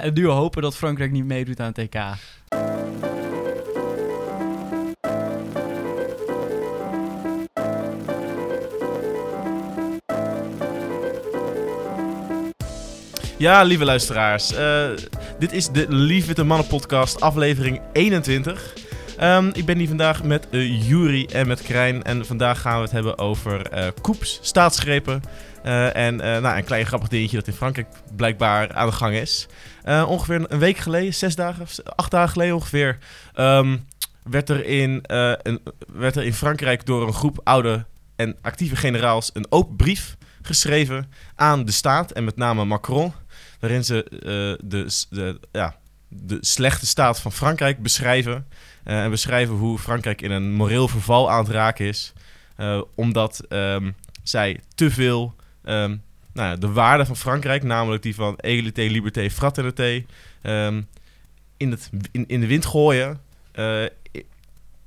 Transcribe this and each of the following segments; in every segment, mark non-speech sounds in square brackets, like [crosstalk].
en [laughs] nu hopen dat Frankrijk niet meedoet aan het EK. Ja, lieve luisteraars. eh, dit is de Lief Witte Mannen podcast, aflevering 21. Ehm, ik ben hier vandaag met uh, Juri en met Krijn. En vandaag gaan we het hebben over koeps, staatsgrepen. eh, en nou, een klein grappig dingetje dat in Frankrijk blijkbaar aan de gang is. Ongeveer een week geleden, zes dagen, acht dagen geleden ongeveer, ehm, werd, er in, een, werd er in Frankrijk door een groep oude en actieve generaals een open brief geschreven aan de staat en met name Macron waarin ze de, de, ja, de slechte staat van Frankrijk beschrijven. Eh, en beschrijven hoe Frankrijk in een moreel verval aan het raken is. eh, omdat ehm, zij te veel ehm, nou de waarden van Frankrijk, namelijk die van egalité, liberté, fraternité, ehm, in, het, in, de wind gooien. eh,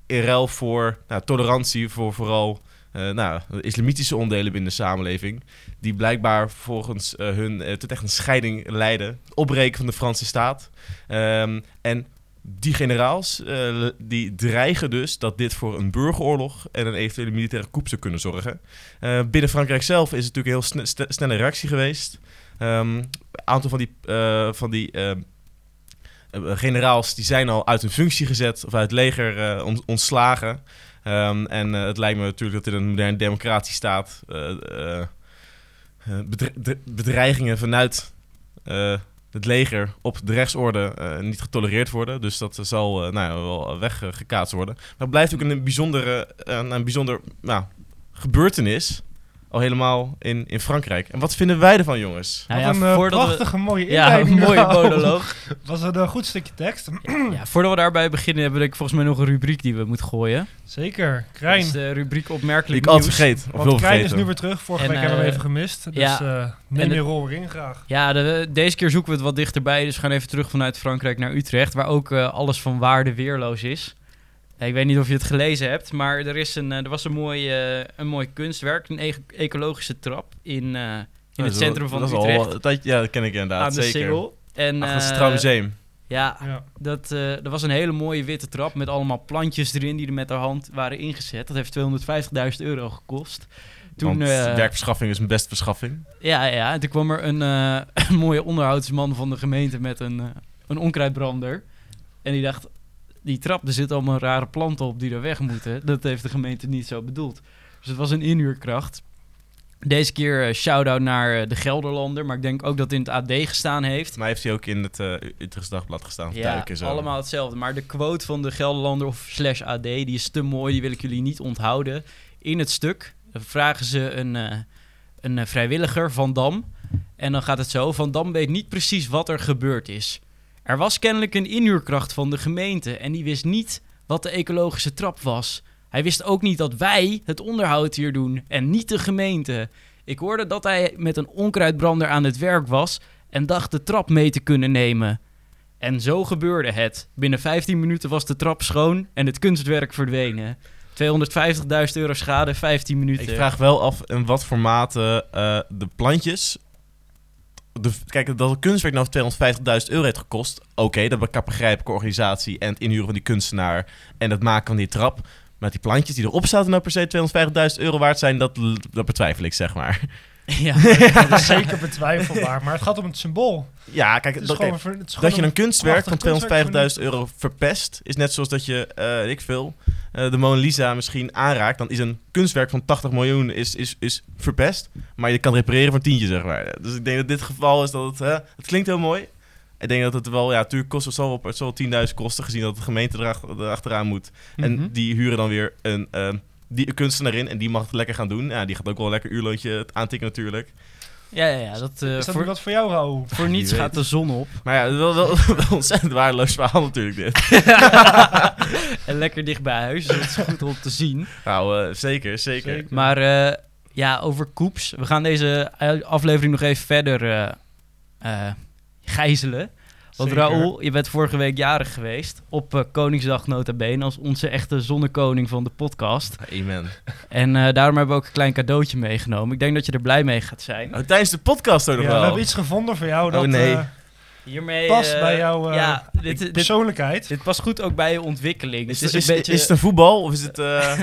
in ruil voor nou, tolerantie voor vooral nou, islamitische onderdelen binnen de samenleving die blijkbaar volgens hun tot echt een scheiding leiden. Opbreken van de Franse staat. En die generaals eh, die dreigen dus dat dit voor een burgeroorlog en een eventuele militaire coup zou kunnen zorgen. Eh, binnen Frankrijk zelf is het natuurlijk een heel snelle reactie geweest. Ehm, een aantal van die, eh, van die ehm, generaals die zijn al uit hun functie gezet of uit het leger ont- ontslagen. Ehm, en het lijkt me natuurlijk dat in een moderne democratie staat bedreigingen vanuit het leger op de rechtsorde eh, niet getolereerd worden. Dus dat zal eh, nou ja, wel weggekaatst worden. Maar het blijft ook een bijzondere, eh, een bijzonder nou, gebeurtenis. Al helemaal in, in Frankrijk. En wat vinden wij ervan, jongens? Nou Wat ja, een eh, we- prachtige mooie Ja, [laughs] een inleiding. mooie monoloog. Was het een goed stukje tekst? Ja, voordat we daarbij beginnen hebben we ik volgens mij nog een rubriek die we moeten gooien. Zeker. Dat Krijn. is de rubriek Die opmerkelijk ik altijd nieuws. vergeet. Of Want Krijn is nu weer terug. Vorige En, week hebben we hem eh, even gemist. Dus ja. eh, neem je rol weer in graag. Ja, de- deze keer zoeken we het wat dichterbij. Dus we gaan even terug vanuit Frankrijk naar Utrecht. Waar ook alles van waarde weerloos is. Ik weet niet of je het gelezen hebt. Maar er, is een, eh, er was een mooi, eh, een mooi kunstwerk. Een e- ecologische trap in, eh, in Dat het centrum van dat al- Utrecht. dat, ja, dat ken ik inderdaad. aan de zeker. Singel. En, Achter het eh, Centraal Museum. Ja, Ja. dat, eh er was een hele mooie witte trap met allemaal plantjes erin die er met haar hand waren ingezet. Dat heeft 250.000 euro gekost. Toen, Want werkverschaffing is mijn beste verschaffing. Ja, ja, en toen kwam er een, eh, [laughs] een mooie onderhoudsman van de gemeente met een, een onkruidbrander. En die dacht, die trap, er zitten allemaal rare planten op die er weg moeten. Dat heeft de gemeente niet zo bedoeld. Dus het was een inhuurkracht. Deze keer eh, shout-out naar eh, de Gelderlander, maar ik denk ook dat het in het AD gestaan heeft. Maar heeft hij ook in het uh, Utrechtse Dagblad gestaan? Ja, zo. allemaal hetzelfde. Maar de quote van de Gelderlander of slash AD, die is te mooi, die wil ik jullie niet onthouden. In het stuk vragen ze een, eh, een eh, vrijwilliger, Van Dam. En dan gaat het zo, Van Dam weet niet precies wat er gebeurd is. Er was kennelijk een inhuurkracht van de gemeente en die wist niet wat de ecologische trap was. Hij wist ook niet dat wij het onderhoud hier doen en niet de gemeente. Ik hoorde dat hij met een onkruidbrander aan het werk was en dacht de trap mee te kunnen nemen. En zo gebeurde het. Binnen 15 minuten was de trap schoon en het kunstwerk verdwenen. 250.000 euro schade, 15 minuten. Ik vraag wel af in wat voor mate eh, de plantjes... De, kijk, dat het kunstwerk nou 250.000 euro heeft gekost... Oké, dat begrijp ik, organisatie en het inhuren van die kunstenaar... en het maken van die trap... Maar die plantjes die erop zaten nou per se 250.000 euro waard zijn... Dat, dat betwijfel ik, zeg maar. [laughs] [laughs] ja, Dat is zeker betwijfelbaar. Maar het gaat om het symbool. Ja, kijk, dat, dat je een kunstwerk van prachtig kunstwerk 250.000 euro verpest... is net zoals dat je, eh ik veel, de Mona Lisa misschien aanraakt... dan is een kunstwerk van 80 miljoen is, is, is verpest... maar je kan repareren voor tientje, zeg maar. Dus ik denk dat dit geval is dat het... het klinkt heel mooi... Ik denk dat het wel, ja, natuurlijk kost het zal wel, het zal wel 10.000 kosten gezien dat de gemeente erachter, erachteraan moet. En Mhm. die huren dan weer een, ehm, die, een kunstenaar in en die mag het lekker gaan doen. Ja, die gaat ook wel een lekker uurloontje aantikken natuurlijk. Ja, ja, ja, dat, eh, Is dat voor, wat voor jou, Raoul? voor niets gaat de zon op. Maar ja, wel, wel, [laughs] wel een ontzettend waardeloos verhaal natuurlijk dit. [laughs] en lekker dicht bij huis, dus dat is goed om te zien. Nou, eh, zeker, zeker. Zeker. Maar eh, ja, over koeps. We gaan deze aflevering nog even verder eh, eh, gijzelen. Want Zeker. Raoul, je bent vorige week jarig geweest. Op eh, Koningsdag nota bene. Als onze echte zonnekoning van de podcast. Amen. En eh, daarom hebben we ook een klein cadeautje meegenomen. Ik denk dat je er blij mee gaat zijn. Oh, tijdens de podcast ook nog Ja, wel. we hebben iets gevonden voor jou. Dat, Oh, nee. eh, Hiermee, Past eh, bij jouw, eh, ja, dit, dit, Persoonlijkheid. dit past goed ook bij je ontwikkeling. Is, het het, is is, een beetje... is het een voetbal of is het eh [laughs]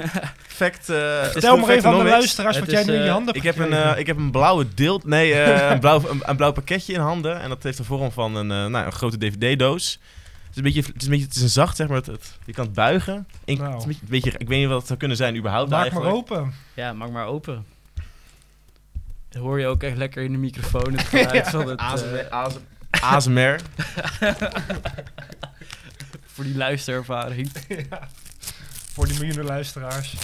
fact? eh, Vertel maar even aan de luisteraars wat jij nu in je handen Ik hebt heb, een, ik heb een blauwe deel, nee, eh, [laughs] een, blauw, een, een blauw pakketje in handen. En dat heeft de vorm van een, eh, nou, een grote dvd-doos. Het is een beetje, het is een beetje, het is een zacht, zeg maar. Het, het- je kan het buigen. Het is een beetje, een beetje- ik weet niet wat het zou kunnen zijn überhaupt Maak eigenlijk. maar open. Ja, maak maar open. Hoor je ook echt lekker in de microfoon het geluid [laughs] van het... ASMR. [laughs] voor die luisterervaring. [laughs] Ja. Voor die miljoenen luisteraars.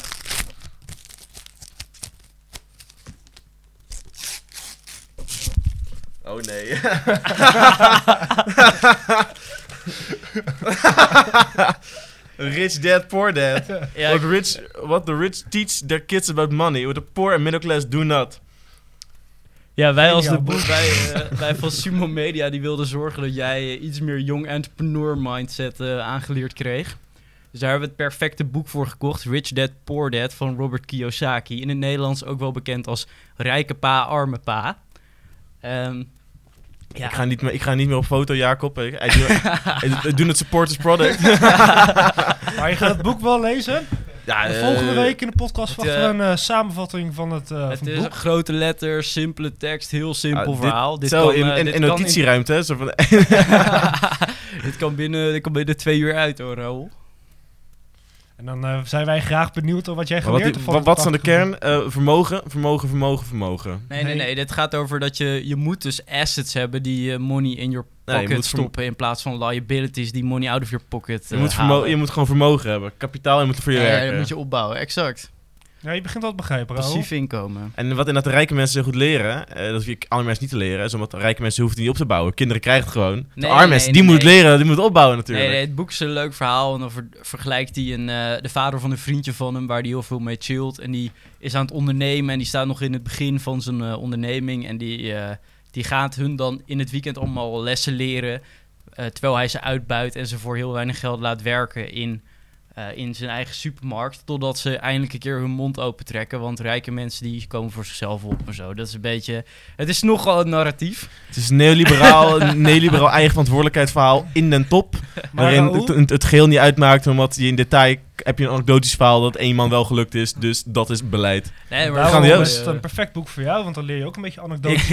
Oh nee. [laughs] rich dad, poor dad. Ja, what, rich, what the rich teach their kids about money, what the poor and middle class do not. Ja, wij als de wij, eh, wij van Sumo Media, die wilden zorgen dat jij eh, iets meer jong entrepreneur mindset eh, aangeleerd kreeg. Dus daar hebben we het perfecte boek voor gekocht, Rich Dad Poor Dad van Robert Kiyosaki. In het Nederlands ook wel bekend als Rijke Pa, Arme Pa. Ehm, ja. Ik, ga niet meer, ik ga niet meer op foto, Jacob. Ik, ik, doe, ik, [laughs] ik doe het supporters product. [laughs] Maar je gaat het boek wel lezen. Ja, eh, volgende week in de podcast het, verwachten we eh, een eh, samenvatting van het, eh, het van het boek. grote letters, simpele tekst, heel simpel ah, dit- verhaal. Dit Zo, kan, in, eh, in, dit in notitieruimte. hè, Zo van, [laughs] dit, kan binnen, dit kan binnen twee uur uit hoor, Raoul. En dan eh, zijn wij graag benieuwd wat jij geleerd hebt. van wat, wat is aan de kern? Eh, vermogen, vermogen, vermogen, vermogen. Nee, nee, Nee. Dit gaat over dat je, je moet dus assets hebben die je money in your pocket moet stoppen in plaats van liabilities die money out of your pocket Je eh, moet, halen. je moet gewoon vermogen hebben. Kapitaal, je moet er voor je Ja, ja, werken. dat moet je opbouwen, exact. Ja, je begint al te begrijpen, Raoul. Passief inkomen. En wat inderdaad de rijke mensen zo goed leren, eh, dat hoef je andere mensen niet te leren, is omdat rijke mensen hoeven het niet op te bouwen. Kinderen krijgen het gewoon. de Nee, arme nee, mensen, die nee, moeten nee. leren, die moeten opbouwen natuurlijk. Nee, nee, het boek is een leuk verhaal en dan ver- vergelijkt hij een, eh, de vader van een vriendje van hem waar hij heel veel mee chillt. En die is aan het ondernemen en die staat nog in het begin van zijn eh, onderneming. En die, eh, die gaat hun dan in het weekend allemaal lessen leren. eh, terwijl hij ze uitbuit en ze voor heel weinig geld laat werken in, eh, in zijn eigen supermarkt. Totdat ze eindelijk een keer hun mond open trekken. Want rijke mensen die komen voor zichzelf op en zo. Dat is een beetje... Het is nogal een narratief. Het is neoliberaal, [laughs] neoliberaal eigen verantwoordelijkheidsverhaal in den top. Maar waarin Raoul, het, het geheel niet uitmaakt, omdat je in detail heb je een anekdotisch verhaal dat één man wel gelukt is. Dus dat is beleid. Nee, maar daarom grandioos. is het een perfect boek voor jou, want dan leer je ook een beetje Ik, anekdotes.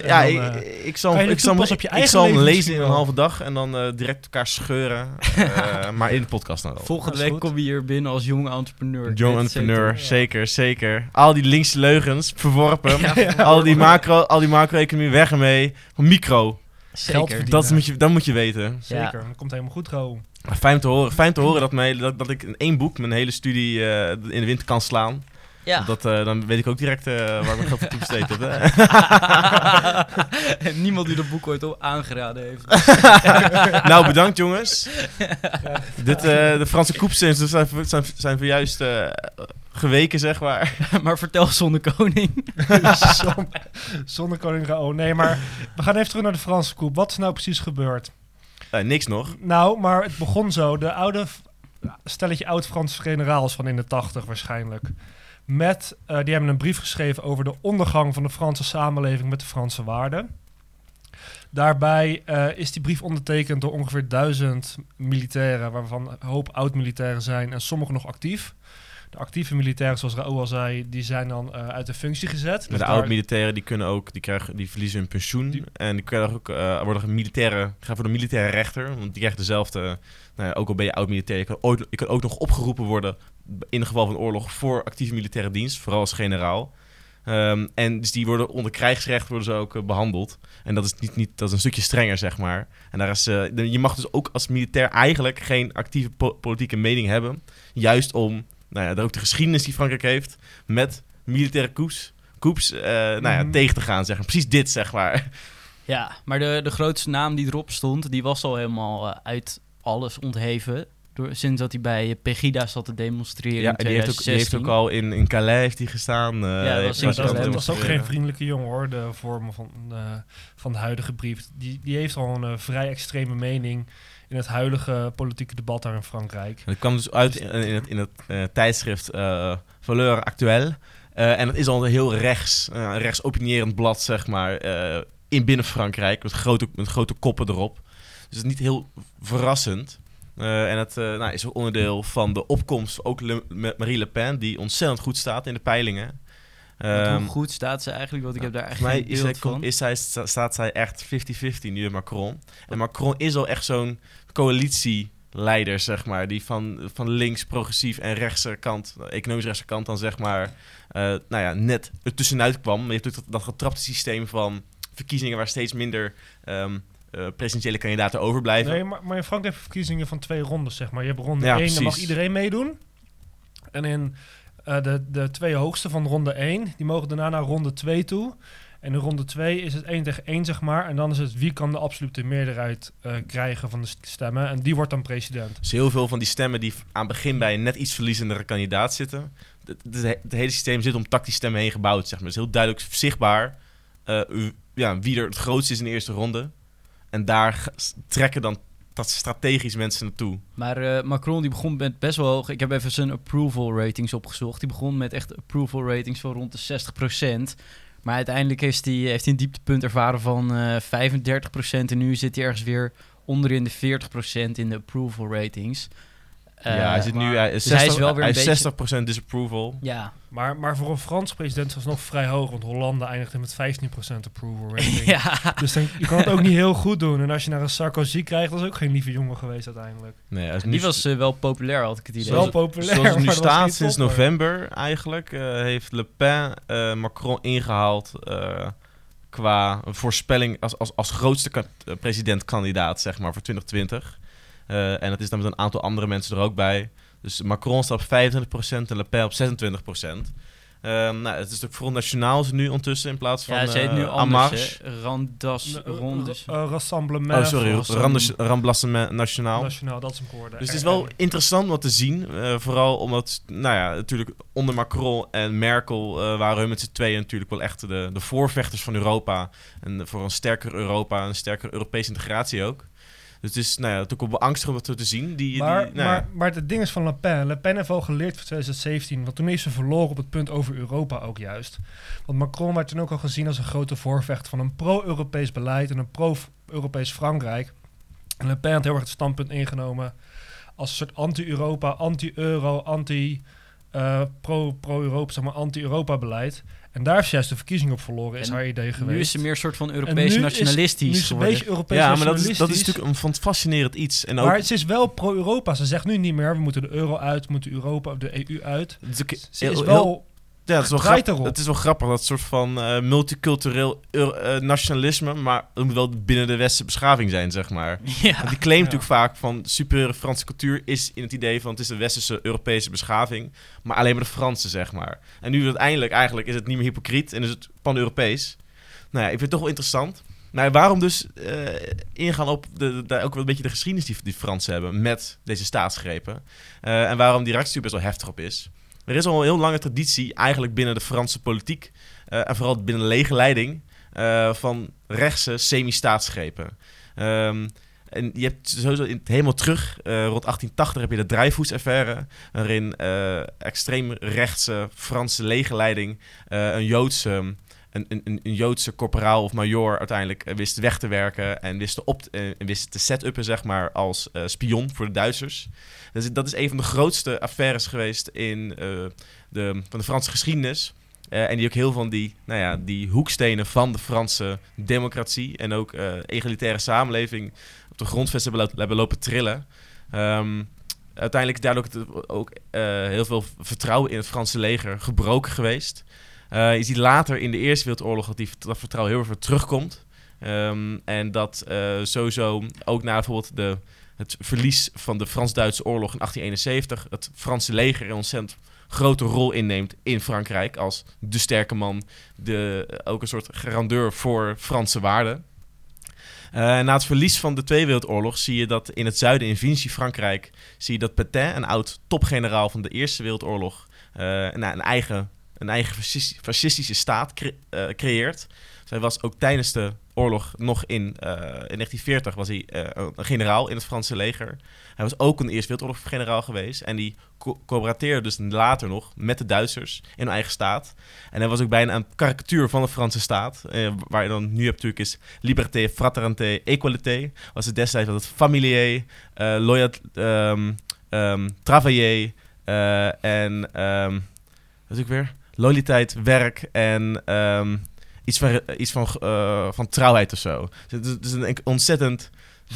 eh, ja, dan, ik, eh, ik zal, ik zal, ik, op je ik zal hem lezen in een halve dag en dan eh, direct elkaar scheuren. [laughs] Eh, maar in de podcast dan wel. Volgende week goed. kom je hier binnen als jonge entrepreneur. Dit entrepreneur, zeker. zeker, zeker. Al die linkse leugens, verworpen. [laughs] Ja, al die macro, al die macro-economie, weg ermee. Micro, Zeker. Geld verdienen. dat moet je, dat moet je weten. Zeker, Ja. dat komt helemaal goed, Raoul. Fijn te horen, fijn te horen dat, mij, dat, dat ik in één boek mijn hele studie eh, in de wind kan slaan. Ja. Dat, eh, dan weet ik ook direct eh, waar ik mijn geld voor toebesteed heb. [laughs] En niemand die dat boek ooit al aangeraden heeft. [laughs] nou, bedankt jongens. Dit, eh, de Franse koepsins zijn, zijn, zijn geweken, zeg maar. [laughs] maar vertel zonder koning. Zon- Zonder koning Raoul. Nee, maar we gaan even terug naar de Franse koep. Wat is nou precies gebeurd? Eh, niks nog. Nou, maar het begon zo. De oude stelletje oud-Franse generaals van in de tachtig waarschijnlijk. Met, eh, die hebben een brief geschreven over de ondergang van de Franse samenleving met de Franse waarden. Daarbij eh, is die brief ondertekend door ongeveer duizend militairen, waarvan een hoop oud-militairen zijn en sommigen nog actief. De actieve militairen, zoals Raoul al zei, die zijn dan eh, uit de functie gezet. Dus de daar- oud-militairen die kunnen ook, die, krijgen, die verliezen hun pensioen. Die- en die kunnen ook, eh, worden militaire, gaan voor de militaire rechter. Want die krijgt dezelfde, nou ja, ook al ben je kan, ooit, je kan ook nog opgeroepen worden in geval van oorlog voor actieve militaire dienst, vooral als generaal. Ehm, en dus die worden onder krijgsrecht worden ze ook eh, behandeld. En dat is, niet, niet, dat is een stukje strenger, zeg maar. En daar is, je mag dus ook als militair eigenlijk geen actieve po- politieke mening hebben. Juist om, nou ja, ook de geschiedenis die Frankrijk heeft met militaire coups, coups eh, nou ja, Mhm. tegen te gaan, zeg maar. Precies dit, zeg maar. Ja, maar de, de grootste naam die erop stond, die was al helemaal eh, uit alles ontheven. Door, sinds dat hij bij Pegida zat te demonstreren Ja, in en die heeft, ook, die heeft 2016. ook al in, in Calais heeft hij gestaan. eh, dat was dat, was ook geen vriendelijke jongen hoor, de vorm van, eh, van de huidige brief. Die, die heeft al een vrij extreme mening in het huidige politieke debat daar in Frankrijk. Dat kwam dus uit in, in het, in het eh, tijdschrift eh Valeur Actuelle. Eh, en het is al een heel rechts, eh, een rechts opinierend blad, zeg maar. in binnen Frankrijk met grote, met grote koppen erop. Dus het is niet heel verrassend. En het uh, nou, is ook onderdeel van de opkomst, ook Le, Marie Le Pen, die ontzettend goed staat in de peilingen. Um, hoe goed staat ze eigenlijk? Want ik heb daar echt mij geen is beeld zij, van. Is zij, staat zij echt 50-50 nu in Macron. En Macron is al echt zo'n coalitieleider, zeg maar. Die van, van links, progressief en rechtse kant, economisch rechtse kant dan zeg maar, uh, nou ja, net er tussenuit kwam. Maar je hebt ook dat, dat getrapte systeem van verkiezingen waar steeds minder... Um, uh, presidentiële kandidaten overblijven. Nee, maar, maar in Frankrijk heb je verkiezingen van twee rondes, zeg maar. Je hebt ronde Ja, 1, dan mag iedereen meedoen. En in eh, de, de twee hoogste van ronde 1, die mogen daarna naar ronde 2 toe. En in ronde 2 is het 1 tegen 1, zeg maar. En dan is het wie kan de absolute meerderheid eh, krijgen van de stemmen. En die wordt dan president. Dus heel veel van die stemmen die aan het begin bij een net iets verliezendere kandidaat zitten. Het, hele systeem zit om tactisch stemmen heen gebouwd, zeg maar. Het is heel duidelijk zichtbaar uh, ja, wie er het grootste is in de eerste ronde. En daar trekken dan strategisch mensen naartoe. Maar uh, Macron die begon met best wel hoog. Ik heb even zijn approval ratings opgezocht. Die begon met echt approval ratings van rond de 60%. Maar uiteindelijk heeft hij, heeft een dieptepunt ervaren van uh, 35%. En nu zit hij ergens weer onderin de 40% in de approval ratings. Uh, ja, hij zit nu hij is, dus 60, hij is wel weer een hij is beetje... 60% disapproval. Ja. Maar, maar voor een Frans president was het nog vrij hoog. Want Hollande eindigde met 15% approval rating. [laughs] ja. Dus dan, je kan het ook niet heel goed doen. En als je naar een Sarkozy krijgt, dat is ook geen lieve jongen geweest uiteindelijk. Nee, Die was uh, wel populair, had ik het idee. Wel populair, Zoals het nu staat sinds november eigenlijk, uh, heeft Le Pen uh, Macron ingehaald uh, qua voorspelling als, als, als grootste ka- presidentkandidaat, zeg maar, voor 2020. Uh, en dat is dan met een aantal andere mensen er ook bij. Dus Macron staat op 25% en Le Pen op 26%. Um, nou, het is ook Front Nationaal nu ondertussen in plaats van ja, ze heet nu uh, anders, hè? Randas, rondes. Uh, Rassemblement. Oh, sorry, Rassemblement Rassemblement Nationaal. Nationaal, dat is hem geworden. Dus het is wel interessant om wat te zien. Uh, vooral omdat, nou ja, natuurlijk onder Macron en Merkel uh, waren hun met z'n tweeën natuurlijk wel echt de, de voorvechters van Europa. En voor een sterker Europa, een sterkere Europese integratie ook. Dus het is nou ja, natuurlijk wel beangstigend om dat te zien. Die, maar, die, nou maar, maar het ding is van Le Pen. Le Pen heeft wel geleerd voor 2017. Want toen is ze verloren op het punt over Europa ook juist. Want Macron werd toen ook al gezien als een grote voorvechter van een pro-Europees beleid en een pro-Europees Frankrijk. En Le Pen had heel erg het standpunt ingenomen als een soort anti-Europa, anti-euro, anti... Uh, pro, pro-Europa, zeg maar, anti-Europa beleid. En daar is juist de verkiezing op verloren, is En haar idee geweest. Nu is ze meer een soort van Europees nu nationalistisch is, nu is ze een geworden. beetje Europees ja, maar dat is, dat is natuurlijk een van fascinerend iets. En ook, Maar ze is wel pro-Europa. Ze zegt nu niet meer, we moeten de euro uit, we moeten Europa, de EU uit. het is ook Ze heel- is heel- wel... Ja, het is, wel het is wel grappig, dat soort van eh, multicultureel Euro- eh, nationalisme, maar het moet wel binnen de westerse beschaving zijn, zeg maar. [laughs] Ja. Want die claimt Ja. natuurlijk vaak van superieure Franse cultuur is in het idee van het is een westerse Europese beschaving, maar alleen maar de Franse, zeg maar. En nu uiteindelijk eigenlijk is het niet meer hypocriet en is het pan-Europees. Nou ja, ik vind het toch wel interessant. Maar waarom dus eh, ingaan op de, de, ook wel een beetje de geschiedenis die die Fransen hebben met deze staatsgrepen. Eh, en waarom die reactie best wel heftig op is. Er is al een heel lange traditie eigenlijk binnen de Franse politiek eh, en vooral binnen de lege leiding eh, van rechtse semi-staatsgrepen. Ehm, en je hebt sowieso in, helemaal terug, eh, rond 1880 heb je de Dreyfus-affaire, waarin extreem rechtse Franse legerleiding een Joodse, een, een, een- Joodse corporaal of major uiteindelijk eh, wist weg te werken en wist te, op, eh, en wist te set-uppen zeg maar, als eh, spion voor de Duitsers. Dus dat is een van de grootste affaires geweest in, de, van de Franse geschiedenis. En die ook heel van die, nou ja, die hoekstenen van de Franse democratie en ook egalitaire samenleving op de grondvesten hebben, lo- hebben lopen trillen. Ehm, uiteindelijk is daardoor ook, ook heel veel vertrouwen in het Franse leger gebroken geweest. Eh, je ziet later in de Eerste Wereldoorlog dat die, dat vertrouwen heel erg terugkomt. Ehm, en dat eh, sowieso ook na bijvoorbeeld de, het verlies van de Frans-Duitse oorlog in 1871... het Franse leger een ontzettend grote rol inneemt in Frankrijk... als de sterke man, de, ook een soort garandeur voor Franse waarden. Eh, na het verlies van de Tweede Wereldoorlog zie je dat in het zuiden, in Vichy, Frankrijk... zie je dat Pétain, een oud topgeneraal van de Eerste Wereldoorlog... eh, nou, een eigen, een eigen fascis- fascistische staat eh, creëert. Zij was ook tijdens de oorlog nog in, eh, in 1940 was hij eh, een generaal in het Franse leger. Hij was ook een Eerste Wereldoorlog generaal geweest. En die co coöperateerde dus later nog met de Duitsers in hun eigen staat. En hij was ook bijna een karikatuur van de Franse staat. waar je dan nu hebt natuurlijk is liberté, fraternité, égalité. Was het destijds was het familier, eh loyat, ehm ehm, travailler en ehm wat is ook weer? Loyaliteit, werk en ehm, iets van, iets van, eh, van trouwheid of zo. Dus het is, een ontzettend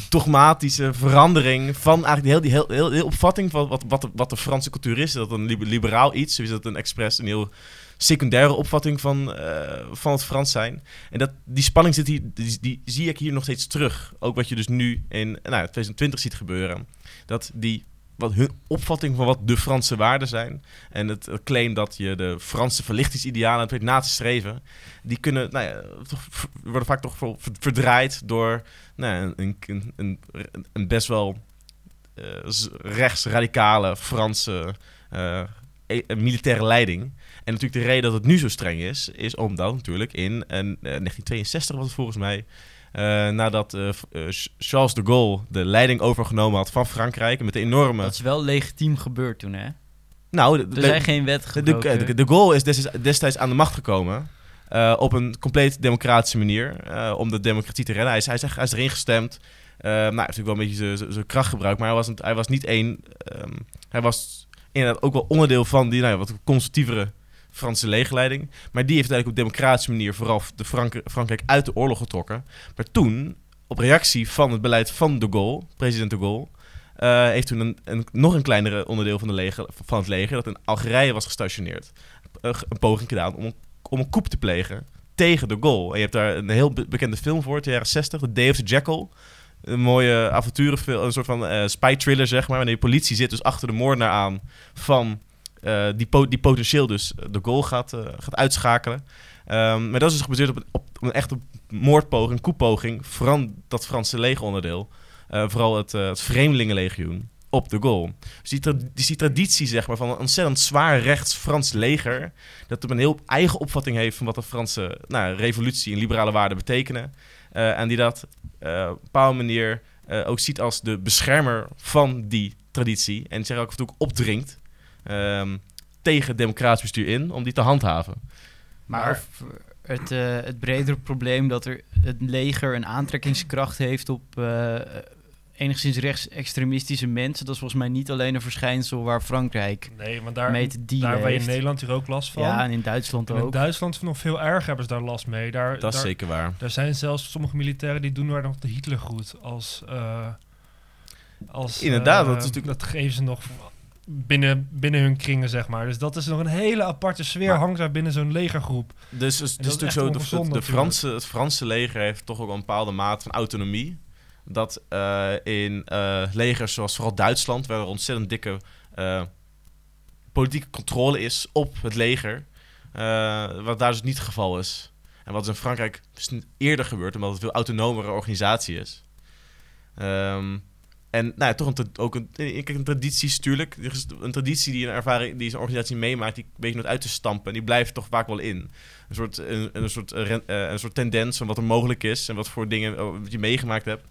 dogmatische verandering van eigenlijk heel, die heel, heel, opvatting van wat, wat, de, wat de Franse cultuur is. Is dat een liber- liberaal iets? Is dat een expres, een heel secundaire opvatting van, eh, van het Frans zijn? En dat, die spanning zit hier, die, die zie ik hier nog steeds terug. Ook wat je dus nu in nou, 2020 ziet gebeuren. Dat die wat hun opvatting van wat de Franse waarden zijn. En het claim dat je de Franse verlichtingsidealen weet na te streven. Die kunnen, nou ja, worden vaak toch verdraaid door nou, een, een, een, best wel z- rechtsradicale Franse eh, e- militaire leiding. En natuurlijk de reden dat het nu zo streng is, is omdat natuurlijk in eh, 1962 was het volgens mij, nadat eh, eh, Charles de Gaulle de leiding overgenomen had van Frankrijk met de enorme... Dat is wel legitiem gebeurd toen, hè? nou, Er zijn geen wetten de, de, gebroken. de, de Gaulle is destijds, aan de macht gekomen. eh, op een compleet democratische manier. eh, om de democratie te redden. Hij is, hij is, echt- hij is erin gestemd. Eh, nou, hij heeft natuurlijk wel een beetje zijn- kracht gebruikt. Maar hij was, een- hij was niet één. ehm, hij was inderdaad ook wel onderdeel van die nou, ja, wat conservatievere Franse legerleiding. Maar die heeft eigenlijk op democratische manier vooral de Frank Frankrijk uit de oorlog getrokken. Maar toen, op reactie van het beleid van de Gaulle, president de Gaulle. eh, heeft toen een, een, nog een kleinere onderdeel van, de leger, van het leger, dat in Algerije was gestationeerd, een, een poging gedaan om om een coup te plegen tegen de Gaulle. En je hebt daar een heel be- bekende film voor, uit de jaren 60, The Day of the Jackal. Een mooie avonturenfilm, een soort van eh spy thriller, zeg maar. Wanneer de politie zit dus achter de moordenaar aan van eh, die, po- die potentieel dus de Gaulle gaat, eh, gaat uitschakelen. Ehm, maar dat is dus gebaseerd op een, op een echte moordpoging, koepoging van dat Franse legeronderdeel. Eh, vooral het, eh, het Vreemdelingenlegioen op de Gaulle. Dus die, dus die traditie zeg maar, van een ontzettend zwaar rechts Frans leger... dat een heel eigen opvatting heeft van wat de Franse nou, revolutie en liberale waarden betekenen. eh, en die dat eh, op een bepaalde manier eh, ook ziet als de beschermer van die traditie. En zich ook ook opdringt ehm, tegen democratisch bestuur in om die te handhaven. Maar, of het, eh, het bredere probleem dat er het leger een aantrekkingskracht heeft op eh, enigszins rechtsextremistische mensen, dat is volgens mij niet alleen een verschijnsel waar Frankrijk Nee, maar daar, mee te dealen daar waar je in. Nederland hier ook last van. Ja, en in Duitsland En in ook. Duitsland nog veel erger hebben ze daar last mee. Daar, Dat is daar, zeker waar. daar zijn zelfs sommige militairen die doen daar nog de Hitlergroet als... eh, als Inderdaad, eh, dat is natuurlijk- Dat geven ze nog binnen, binnen hun kringen, zeg maar. Dus dat is nog een hele aparte sfeer, Maar- hangt daar binnen zo'n legergroep. Dus, dus, dus is natuurlijk zo, de, de, de. Franse, het Franse leger heeft toch ook een bepaalde mate van autonomie. Dat eh, in eh, legers zoals vooral Duitsland, waar er ontzettend dikke eh, politieke controle is op het leger. wat daar dus niet het geval is. En wat is in Frankrijk sn- eerder gebeurt, omdat het een veel autonomere organisatie is. Ehm, en nou ja, toch een, ook een, ik een traditie natuurlijk. Is een traditie die een ervaring, die zo'n organisatie meemaakt, die weet je nooit uit te stampen. En die blijft toch vaak wel in. Een soort, een, een soort, eh, eh, een soort tendens van wat er mogelijk is en wat voor dingen eh, wat je meegemaakt hebt.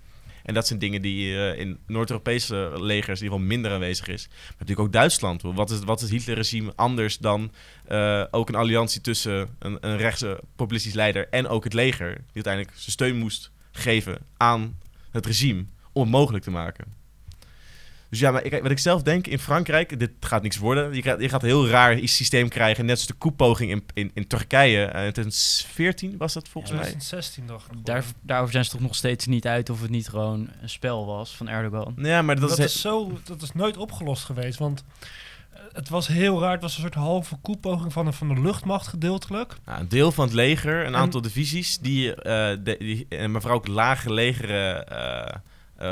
En dat zijn dingen die eh, in Noord-Europese legers in ieder geval minder aanwezig is. Maar natuurlijk ook Duitsland. Wat is, wat is het Hitlerregime anders dan eh, ook een alliantie tussen een, een rechtse populistisch leider en ook het leger, die uiteindelijk zijn steun moest geven aan het regime om het mogelijk te maken. Dus ja, maar ik, wat ik zelf denk in Frankrijk, dit gaat niks worden. Je gaat, je gaat een heel raar systeem krijgen. Net als de koepoging in, in, in Turkije. eh, in 2014 was dat volgens Ja, mij. 2016 dacht ik. Daar, daarover zijn ze toch nog steeds niet uit of het niet gewoon een spel was van Erdogan. Ja, maar dat, Dat, is, is zo, dat is nooit opgelost geweest, want eh, het was heel raar. Het was een soort halve koepoging van de, van de luchtmacht gedeeltelijk. nou, een deel van het leger, een En- aantal divisies, die, eh, de, die, maar vooral ook lage legere eh, eh,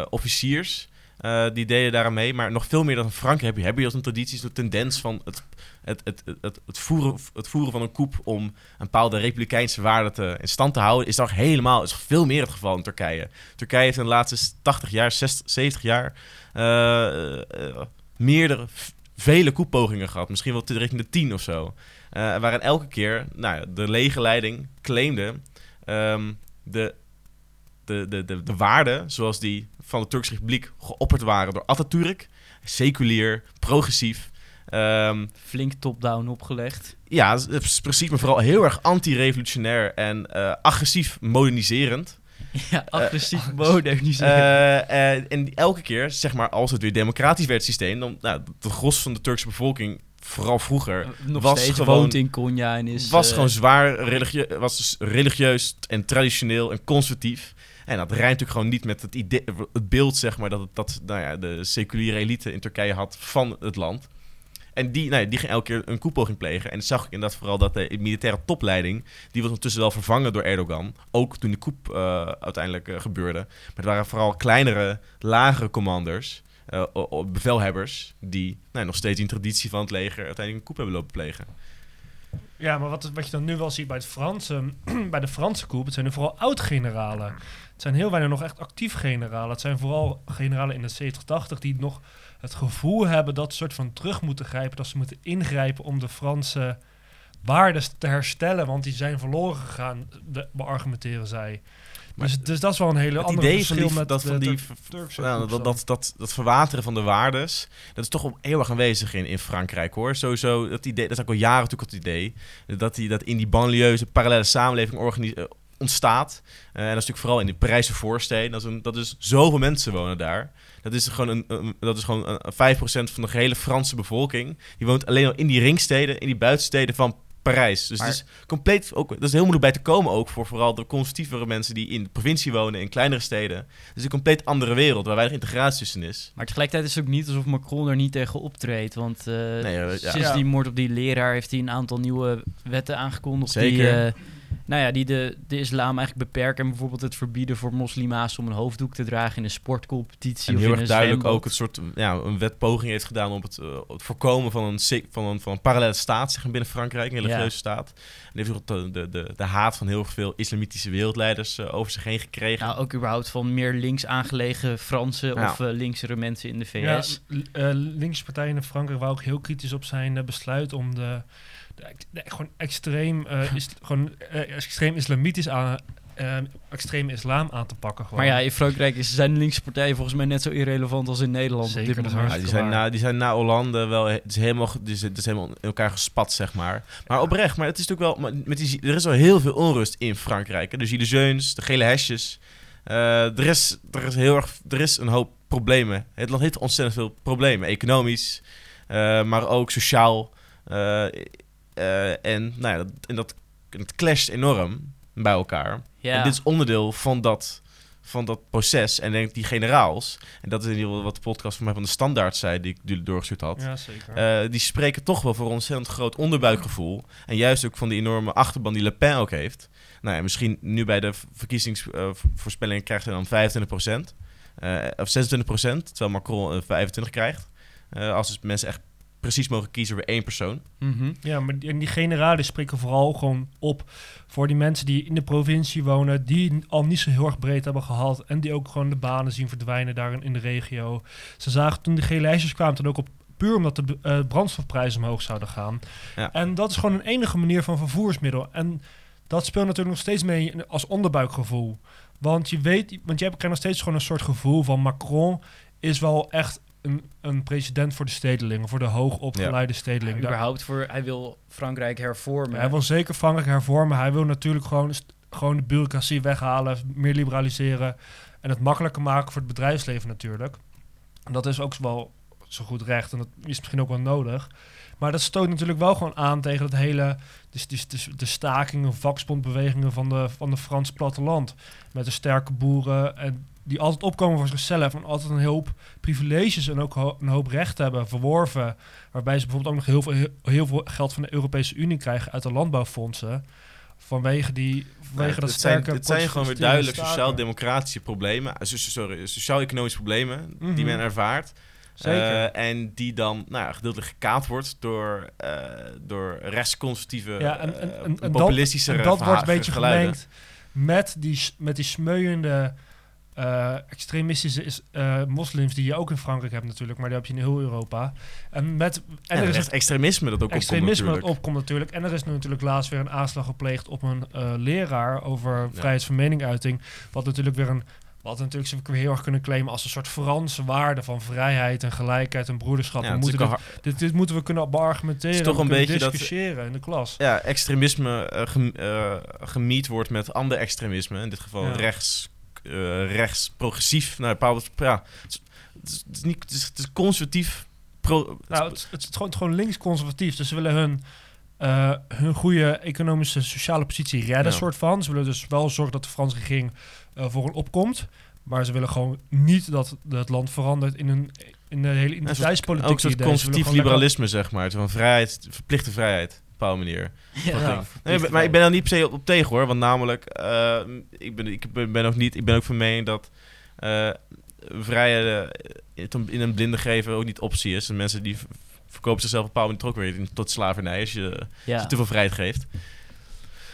officiers, eh, die deden daaraan mee. Maar nog veel meer dan Frankrijk heb je, als een traditie, zo'n tendens van het, het, het, het, het, voeren, het voeren van een coup om een bepaalde republikeinse waarden te, in stand te houden, is toch helemaal, is veel meer het geval in Turkije. Turkije heeft in de laatste 80 jaar, 60, 70 jaar eh, eh, meerdere, vele koepogingen gehad. Misschien wel richting de 10 of zo. Eh waarin elke keer nou, de legerleiding claimde ehm, de, de, de, de, de waarden zoals die van de Turkse Republiek geopperd waren door Atatürk. Seculier, progressief. ehm, Flink top-down opgelegd. ja, het is precies, maar vooral heel erg anti-revolutionair en eh, agressief moderniserend. Ja, agressief moderniseren. Eh, eh, en elke keer, zeg maar, als het weer democratisch werd, het systeem, dan nou, de gros van de Turkse bevolking, vooral vroeger, Nog was gewoon- woont in Konya en is... was gewoon zwaar religie was dus religieus en traditioneel en conservatief. En dat rijmt natuurlijk gewoon niet met het, idee, het beeld, zeg maar, dat, dat nou ja, de seculiere elite in Turkije had van het land. En die, nou ja, die ging elke keer een koepoging plegen. En dan zag ik inderdaad vooral dat de militaire topleiding... die was ondertussen wel vervangen door Erdogan. Ook toen de coup eh, uiteindelijk eh, gebeurde. Maar het waren vooral kleinere, lagere commanders... eh, bevelhebbers... die nou, nog steeds in traditie van het leger... uiteindelijk een coup hebben lopen plegen. Ja, maar wat, wat je dan nu wel ziet bij, het Franse, [clears throat] bij de Franse coup, het zijn nu vooral oud-generalen. Het zijn heel weinig nog echt actief generalen. Het zijn vooral generalen in de 70, 80 die nog het gevoel hebben dat ze soort van terug moeten grijpen, dat ze moeten ingrijpen om de Franse waarden te herstellen, want die zijn verloren gegaan, de, beargumenteren zij. Maar dus, dus dat is wel een hele andere idee van die, met dat, van die Tur- Turkse nou, dat, dat, dat, dat verwateren van de waardes, dat is toch heel erg aanwezig in, in Frankrijk hoor. Sowieso, dat, idee, dat is ook al jaren natuurlijk het idee, dat, die, dat in die banlieues een parallele samenleving eh, ontstaat. Eh, en dat is natuurlijk vooral in de Parijse voorsteden. Dat is, een, dat is zoveel mensen wonen daar. Dat is gewoon, een, een- dat is gewoon een, 5% van de gehele Franse bevolking. Die woont alleen al in die ringsteden, in die buitensteden van Parijs. Dus Maar- het is compleet ook, dat is heel moeilijk bij te komen ook voor vooral de conservatievere mensen die in de provincie wonen, in kleinere steden. Het is een compleet andere wereld waar weinig integratie tussen is. Maar tegelijkertijd is het ook niet alsof Macron er niet tegen optreedt. Want eh, Nee, ja, ja. sinds Ja. die moord op die leraar heeft hij een aantal nieuwe wetten aangekondigd. Zeker. Die, eh, nou ja, die de, de islam eigenlijk beperken. En bijvoorbeeld het verbieden voor moslima's om een hoofddoek te dragen in een sportcompetitie. En of heel in erg een duidelijk zwembad. ook het soort ja, een wetpoging heeft gedaan om het, eh, het voorkomen van een, van een, van een parallele staat zeg maar, binnen Frankrijk, een religieuze Ja. staat. En heeft ook de, de, de, de haat van heel veel islamitische wereldleiders eh, over zich heen gekregen. Nou, ook überhaupt van meer links aangelegen Fransen Ja. of eh, linksere mensen in de Ja, VS. eh, linkse partijen in Frankrijk waren ook heel kritisch op zijn besluit om de, gewoon extreem, eh, [laughs] is, gewoon, eh, extreem islamitisch aan, eh, extreem islam aan te pakken. Gewoon. Maar ja, in Frankrijk is, zijn linkse partijen volgens mij net zo irrelevant als in Nederland Zeker, op dit moment. Ja, die, zijn na, die zijn na Hollande wel he- het is helemaal, is, het is helemaal in elkaar gespat, zeg maar. Maar oprecht, maar het is natuurlijk wel, met die, er is wel heel veel onrust in Frankrijk. Hè? De gilets jaunes, de gele hesjes. Eh, er, is, er, is heel erg, er is een hoop problemen. Het land heeft ontzettend veel problemen. Economisch, eh, maar ook sociaal. Eh, eh, en, nou ja, dat, en dat, het clasht enorm bij elkaar. Ja. En dit is onderdeel van dat, van dat proces. En ik denk die generaals, en dat is in ieder geval wat de podcast van mij van de standaard zei, die ik jullie doorgestuurd had. Ja, zeker. eh, die spreken toch wel voor een ontzettend groot onderbuikgevoel. En juist ook van die enorme achterban die Le Pen ook heeft. Nou ja, misschien nu bij de verkiezingsvoorspellingen krijgt hij dan 25%. eh, of 26%, terwijl Macron eh, 25 krijgt. Eh, als dus mensen echt precies mogen kiezen voor één persoon. Mhm. Ja, maar die, en die generalen spreken vooral gewoon op voor die mensen die in de provincie wonen, die al niet zo heel erg breed hebben gehad en die ook gewoon de banen zien verdwijnen daar in, de regio. Ze zagen toen de gele lijstjes kwamen toen ook op puur omdat de eh, brandstofprijzen omhoog zouden gaan. Ja. En dat is gewoon een enige manier van vervoersmiddel. En dat speelt natuurlijk nog steeds mee als onderbuikgevoel. Want je weet, want je hebt nog steeds gewoon een soort gevoel van Macron is wel echt een, een president voor de stedelingen, voor de hoogopgeleide stedelingen. Daar- überhaupt voor, hij wil Frankrijk hervormen. hij wil zeker Frankrijk hervormen. Hij wil natuurlijk gewoon, gewoon de bureaucratie weghalen, meer liberaliseren en het makkelijker maken voor het bedrijfsleven natuurlijk. En dat is ook wel zo goed recht en dat is misschien ook wel nodig. Maar dat stoot natuurlijk wel gewoon aan tegen het hele, dus, dus, dus de stakingen, vakbondbewegingen van de, van de Frans platteland. Met de sterke boeren en die altijd opkomen voor zichzelf en altijd een hoop privileges en ook ho- een hoop rechten hebben verworven. Waarbij ze bijvoorbeeld ook nog heel veel, heel, heel veel geld van de Europese Unie krijgen uit de landbouwfondsen. Vanwege, die, vanwege dat zijn, sterke... het zijn gewoon weer duidelijk sociaal-democratische problemen. eh, so- Sorry, sociaal-economische problemen die Mhm. men ervaart. Zeker. Eh, en die dan nou, ja, gedeeltelijk gekaapt wordt door, eh door rechtsconservatieve, Ja, en, en, eh, populistische en dat wordt een beetje gemengd met die, met die smeuïende eh, extremistische is, eh, moslims die je ook in Frankrijk hebt natuurlijk, maar die heb je in heel Europa. En, met, en, En er is is extremisme dat ook opkomt extremisme dat natuurlijk. opkomt natuurlijk. En er is natuurlijk laatst weer een aanslag gepleegd op een eh, leraar over Ja. vrijheid van meningsuiting. Wat natuurlijk weer een. Wat natuurlijk ze weer heel erg kunnen claimen als een soort Franse waarde van vrijheid en gelijkheid en broederschap. Ja, moeten dit, moeten we kunnen beargumenteren. Het is toch we een kunnen beetje dat- discussiëren in de klas. ja, extremisme gem- gemiet wordt met ander extremisme. In dit geval Ja. rechts, rechts, progressief. Nou, bepaalde, ja, het, is, het, is, het is niet, het is, het is conservatief. Pro, Nou, het, het is gewoon, gewoon links-conservatief. Dus ze willen hun, eh, hun goede economische, sociale positie redden, Ja. soort van. Ze willen dus wel zorgen dat de Franse regering eh, voor een opkomt. Maar ze willen gewoon niet dat het land verandert in, een, in de hele identiteitspolitiek. ook een soort conservatief lekker- liberalisme, zeg maar. Van vrijheid, verplichte vrijheid, bepaalde manier. [laughs] Ja. Nee, maar ik ben er niet per se op, op tegen hoor. Want namelijk, eh, ik, ben, ik ben ook niet, ik ben ook van mening dat eh vrijheid eh, in een blinde geven ook niet optie is. En mensen die verkopen zichzelf op een bepaalde manier ook weer in- tot slavernij als je, als Ja. je te veel vrijheid geeft. [laughs]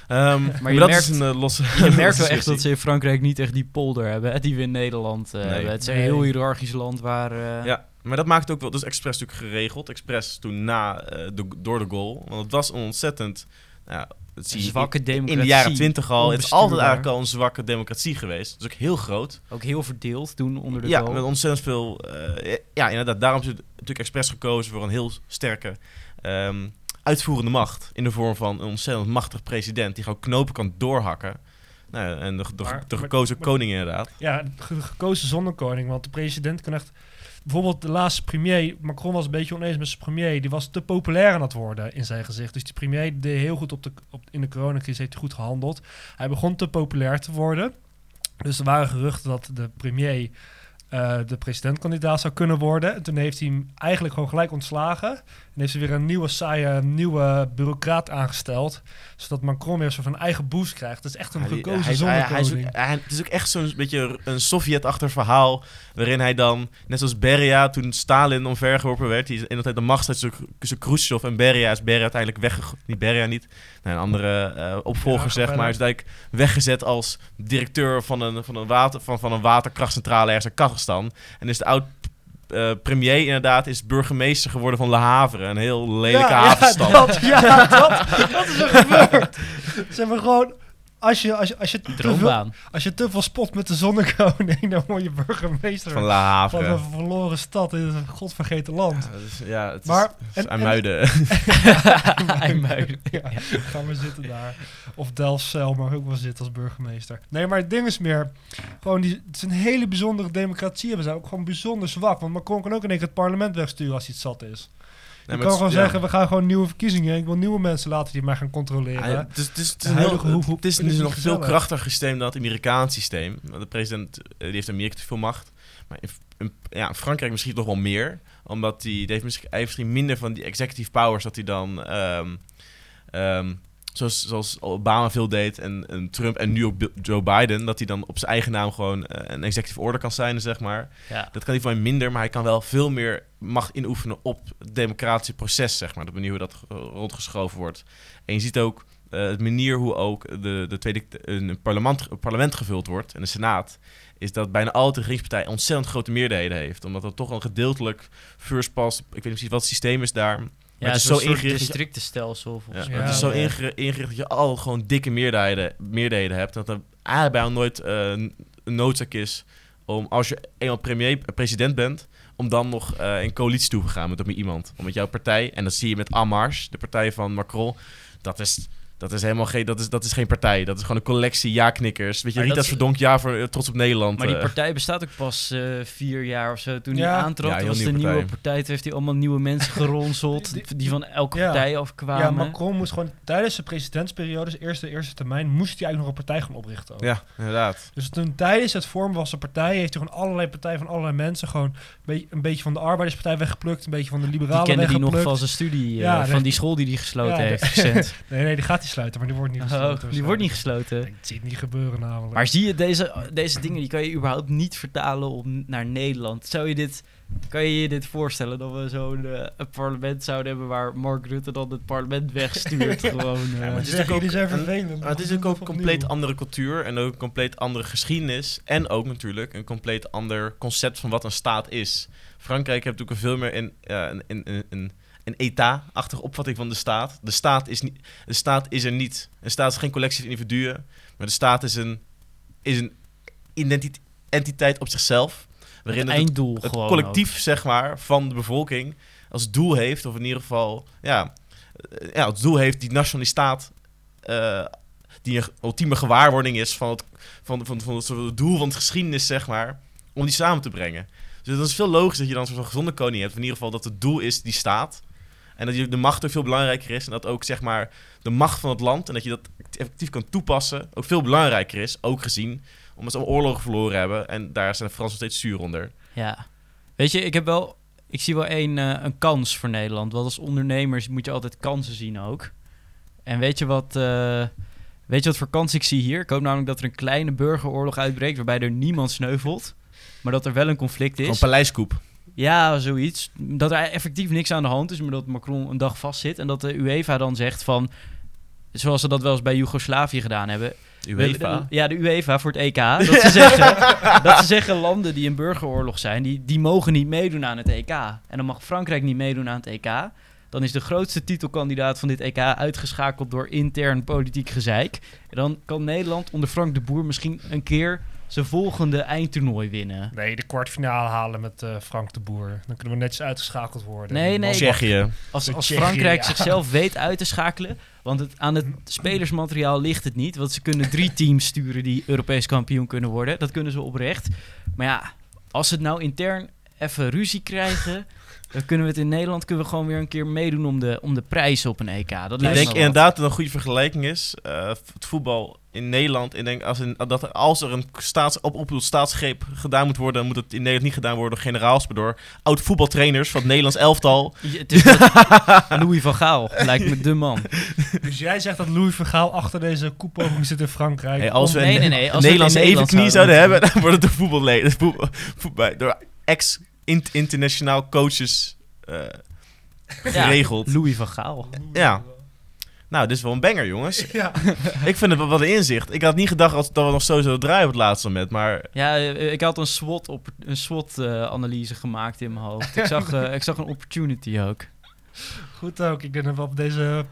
Ehm, maar je dat merkt- is een losse. Je merkt [laughs] wel echt dat ze in Frankrijk niet echt die polder hebben, hè, die we in Nederland eh, Nee. hebben. Het is een heel hiërarchisch land waar... Ja, maar dat maakt het ook wel. Dus expres natuurlijk geregeld. Expres toen na eh, de, door de goal. Want het was een ontzettend. Nou, dat zie zwakke in- democratie. In de jaren twintig al. Het is altijd eigenlijk al een zwakke democratie geweest. Dat is ook heel groot. Ook heel verdeeld toen onder de Ja, goal. met ontzettend veel. eh, ja, inderdaad. Daarom is het natuurlijk expres gekozen voor een heel sterke. ehm, uitvoerende macht. In de vorm van een ontzettend machtig president. die gewoon knopen kan doorhakken. Nou, en de, de, Maar- de maar- gekozen maar- koning inderdaad. Ja, ge- gekozen zonder koning. Want de president kan echt... Bijvoorbeeld de laatste premier, Macron was een beetje oneens met zijn premier. Die was te populair aan het worden in zijn gezicht. Dus die premier deed heel goed op de, op, in de coronacrisis, heeft hij goed gehandeld. Hij begon te populair te worden. Dus er waren geruchten dat de premier eh, de presidentkandidaat zou kunnen worden. En toen heeft hij hem eigenlijk gewoon gelijk ontslagen. En heeft ze weer een nieuwe saaie, nieuwe bureaucraat aangesteld. Zodat Macron weer zo van eigen boost krijgt. Het is echt een Ja, gekozen hij is- zonder hij- is Het is ook echt zo'n beetje een Sovjet-achtig verhaal. Waarin hij dan, net zoals Beria, toen Stalin omvergeworpen werd. Die in de tijd de macht had tussen Khrushchev en Beria. Is Beria uiteindelijk weggegooid. Niet Beria niet. Nee, een andere eh, opvolger, Ja, zeg maar. Is uiteindelijk weggezet als directeur van een, van een, water, van, van een waterkrachtcentrale ergens in Kazachstan. En is de oud. Eh, premier inderdaad is burgemeester geworden van Le Havre. Een heel lelijke havenstad. Ja, dat, ja, dat, dat is er gebeurd. Ze hebben gewoon... Als je, als, je, als, je te veel, als je te veel spot met de zonnekoning, [laughs] dan word je burgemeester Van van, Le Havre. een verloren stad in een godvergeten land. Ja, het Maar- is, en- en- IJmuiden. [laughs] [laughs] IJmuiden. Ja, ga maar zitten daar. Of Delfzijl mag ook wel zitten als burgemeester. Nee, maar het ding is meer... Gewoon die, het is een hele bijzondere democratie. hebben ze ook gewoon bijzonder zwak. Want Macron kan ook in één keer het parlement wegsturen als hij het zat is. Je maar kan gewoon zeggen, we gaan gewoon nieuwe verkiezingen. Ik wil nieuwe mensen laten die mij gaan controleren. Ah, ja, het is, het heel- hoe- het is, het is nog veel krachtiger systeem dan het Amerikaans systeem. Want De president eh, die heeft Amerika te veel macht. Maar in, in- ja, Frankrijk misschien nog wel meer. Omdat die, die heeft misschien, hij heeft misschien minder van die executive powers dat hij dan... ehm, ehm, zoals, zoals Obama veel deed en, en Trump en nu ook Joe Biden... dat hij dan op zijn eigen naam gewoon eh, een executive order kan zijn, zeg maar. Ja. Dat kan hij van mij minder, maar hij kan wel veel meer macht inoefenen op het democratische proces, zeg maar. De manier hoe dat rondgeschoven wordt. En je ziet ook eh de manier hoe ook de, de tweede, een parlement, een parlement gevuld wordt en de Senaat. Is dat bijna altijd de regeringspartij ontzettend grote meerderheden heeft. Omdat er toch een gedeeltelijk first pass, ik weet niet precies wat het systeem is daar. Maar Ja, het is zo ingericht. districtenstelsel volgens Ja, mij. het is zo ingeri- ingericht dat je al gewoon dikke meerderheden, meerderheden hebt. Dat er eigenlijk bijna nooit eh, een noodzaak is om, als je eenmaal premier, president bent, om dan nog eh, in coalitie toe te gaan met, met iemand. Omdat jouw partij, en dat zie je met Marche, de partij van Macron, dat is, dat is helemaal geen, dat is, dat is geen partij. Dat is gewoon een collectie ja-knikkers. Weet je, Maar Rita dat is- Verdonk, ja voor eh, Trots op Nederland. Maar die eh. partij bestaat ook pas eh, vier jaar of zo. Toen Ja. hij aantrad, Ja, was de nieuwe nieuwe partij. Toen heeft hij allemaal nieuwe mensen geronseld. Die- die, van elke Ja. partij afkwamen. Ja, Macron moest gewoon tijdens de presidentsperiode, dus eerste, eerste termijn, moest hij eigenlijk nog een partij gaan oprichten. ook. Ja, inderdaad. Dus toen tijdens het vormen van zijn partij heeft hij gewoon allerlei partijen van allerlei mensen gewoon een beetje, een beetje van de arbeiderspartij weggeplukt, een beetje van de die liberalen kende die nog van zijn studie, eh, van die school die hij gesloten Ja, heeft. Nee, [laughs] nee, die gaat sluiten, maar die wordt niet Oh, gesloten. die wordt niet gesloten. Ik zie het niet gebeuren namelijk. Maar zie je, deze, deze dingen die kan je überhaupt niet vertalen om, naar Nederland. Zou je dit, kan je je dit voorstellen dat we zo'n eh, een parlement zouden hebben waar Mark Rutte dan het parlement wegstuurt? [laughs] gewoon, eh. maar het is Zeg, ook zijn vervelend. Maar het is ook een opnieuw. compleet andere cultuur en ook een compleet andere geschiedenis. En ook natuurlijk een compleet ander concept van wat een staat is. Frankrijk heeft natuurlijk een veel meer een, ja, een, een, een, een, etat-achtige opvatting van de staat. De staat, is niet, de staat is er niet. Een staat is geen collectie van individuen, maar de staat is een, is een identi- entiteit op zichzelf. Waarin het het, einddoel het gewoon. collectief, zeg maar, van de bevolking als doel heeft, of in ieder geval, ja, eh, ja het doel heeft die nationale staat, eh, die een ultieme gewaarwording is van het, van, van, van, het, het doel van de geschiedenis, zeg maar, om die samen te brengen. Dus dat is veel logisch dat je dan zo'n gezonde koning hebt, in ieder geval dat het doel is die staat. En dat je de macht ook veel belangrijker is. En dat ook zeg maar de macht van het land. En dat je dat effectief kan toepassen. Ook veel belangrijker is. Ook gezien omdat ze oorlogen verloren hebben. En daar zijn de Fransen steeds zuur onder. Ja. Weet je, ik heb wel... Ik zie wel een, eh, een kans voor Nederland. Want als ondernemers moet je altijd kansen zien ook. En weet je wat... eh, weet je wat voor kans ik zie hier? Ik hoop namelijk dat er een kleine burgeroorlog uitbreekt... waarbij er niemand sneuvelt. Maar dat er wel een conflict is. paleiskoep. Ja, zoiets. Dat er effectief niks aan de hand is, maar dat Macron een dag vastzit. En dat de UEFA dan zegt van... Zoals ze dat wel eens bij Joegoslavië gedaan hebben. UEFA. Ja, de UEFA voor het EK. Dat ze, zeggen, [laughs] dat ze zeggen landen die in burgeroorlog zijn, die, die mogen niet meedoen aan het EK. En dan mag Frankrijk niet meedoen aan het EK. Dan is de grootste titelkandidaat van dit EK uitgeschakeld door intern politiek gezeik. En dan kan Nederland onder Frank de Boer misschien een keer zijn volgende eindtoernooi winnen. Nee, de kwartfinale halen met eh, Frank de Boer. Dan kunnen we netjes uitgeschakeld worden. Nee, nee. Tsjechië. Als, als Tsjechië, Frankrijk ja. zichzelf weet uit te schakelen. Want het, aan het spelersmateriaal ligt het niet. Want ze kunnen drie teams sturen die Europees kampioen kunnen worden. Dat kunnen ze oprecht. Maar ja, als ze het nou intern even ruzie krijgen. Dan kunnen we het in Nederland kunnen we gewoon weer een keer meedoen om de, om de prijzen op een EK. Dat Ik lijkt denk inderdaad dat een goede vergelijking is. eh, het voetbal in Nederland. Ik denk als, in, dat er, als er een staats, op, op staatsgreep gedaan moet worden, dan moet het in Nederland niet gedaan worden door generaals, maar door oud voetbaltrainers van het Nederlands elftal. [laughs] Je- het is dat- [laughs] Louis van Gaal lijkt me de man. Dus jij zegt dat Louis Vergaal achter deze koepoging zit in Frankrijk. Hey, als we Nee, een nee, nee. Als Nederlandse Nederland evenknie zouden zouden hebben, dan wordt het de voetballeden. Voetbal, voetbal, door ex-internationaal coaches eh, geregeld. Louis van Gaal. Ja. Nou, dit is wel een banger, jongens. Ja. [laughs] Ik vind het wel wat een inzicht. Ik had niet gedacht dat we nog zo zouden draaien op het laatste moment, maar Ja, eh, ik had een SWOT, op, een SWOT-analyse gemaakt in mijn hoofd. Ik zag, [laughs] eh, ik zag een opportunity ook. Goed ook. Ik denk dat we op deze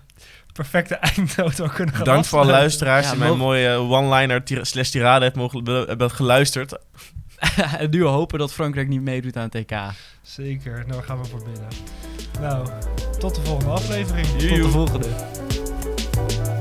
perfecte eindnoot wel kunnen gaan Bedankt voor alle luisteraars Ja, die mijn mogen- mooie one-liner slash tirade heeft mogen, hebben geluisterd. [laughs] en nu hopen dat Frankrijk niet meedoet aan het EK. Zeker. Nou, daar gaan we voor binnen. Nou, tot de volgende aflevering. Tot de volgende. you